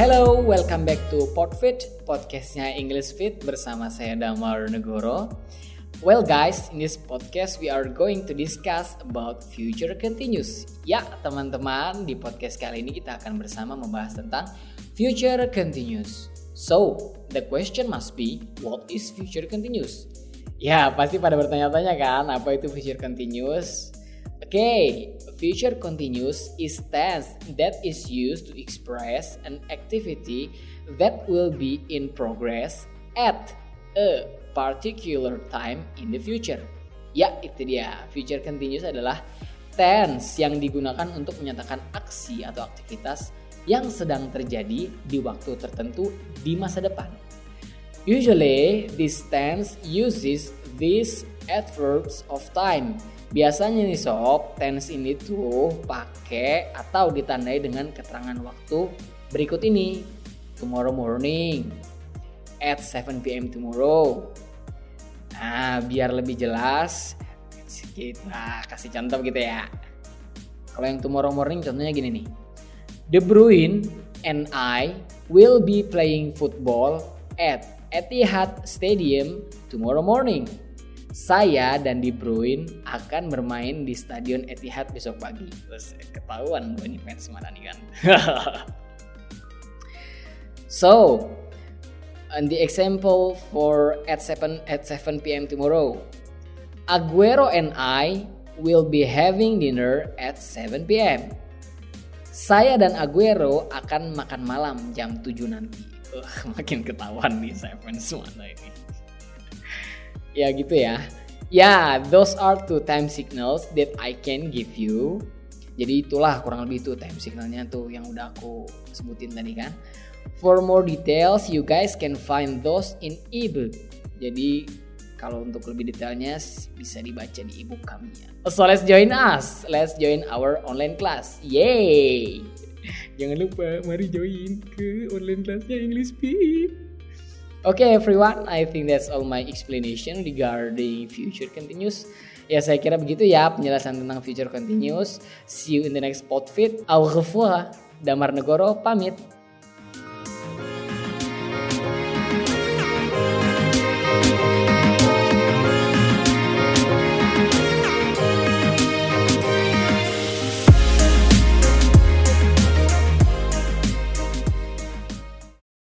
Hello, welcome back to Podfit, podcastnya English Fit bersama saya Damar Negoro. Well guys, in this podcast we are going to discuss about future continuous. Ya teman-teman, di podcast kali ini kita akan bersama membahas tentang future continuous. So, the question must be, what is future continuous? Ya, pasti pada bertanya-tanya kan, apa itu future continuous? Oke, okay, future continuous is tense that is used to express an activity that will be in progress at a particular time in the future. Ya, itu dia. Future continuous adalah tense yang digunakan untuk menyatakan aksi atau aktivitas yang sedang terjadi di waktu tertentu di masa depan. Usually, this tense uses these adverbs of time Biasanya nih sob, tense ini tuh pakai atau ditandai dengan keterangan waktu berikut ini. Tomorrow morning, at 7 p.m. tomorrow. Nah, biar lebih jelas, kita kasih contoh gitu ya. Kalau yang tomorrow morning contohnya gini nih. De Bruyne and I will be playing football at Etihad Stadium tomorrow morning saya dan De Bruyne akan bermain di Stadion Etihad besok pagi. Terus ketahuan gue nih fans mana nih kan. so, and the example for at 7 at 7 p.m. tomorrow. Aguero and I will be having dinner at 7 p.m. Saya dan Aguero akan makan malam jam 7 nanti. Uh, makin ketahuan nih fans mana ini ya gitu ya. Ya yeah, those are two time signals that I can give you. Jadi itulah kurang lebih itu time signalnya tuh yang udah aku sebutin tadi kan. For more details you guys can find those in ebook. Jadi kalau untuk lebih detailnya bisa dibaca di ebook kami ya. So let's join us. Let's join our online class. Yay! Jangan lupa mari join ke online classnya English Speed okay, everyone, I think that's all my explanation regarding future continuous. Ya saya kira begitu ya penjelasan tentang future continuous. See you in the next podfit. Au revoir. Damar Negoro pamit.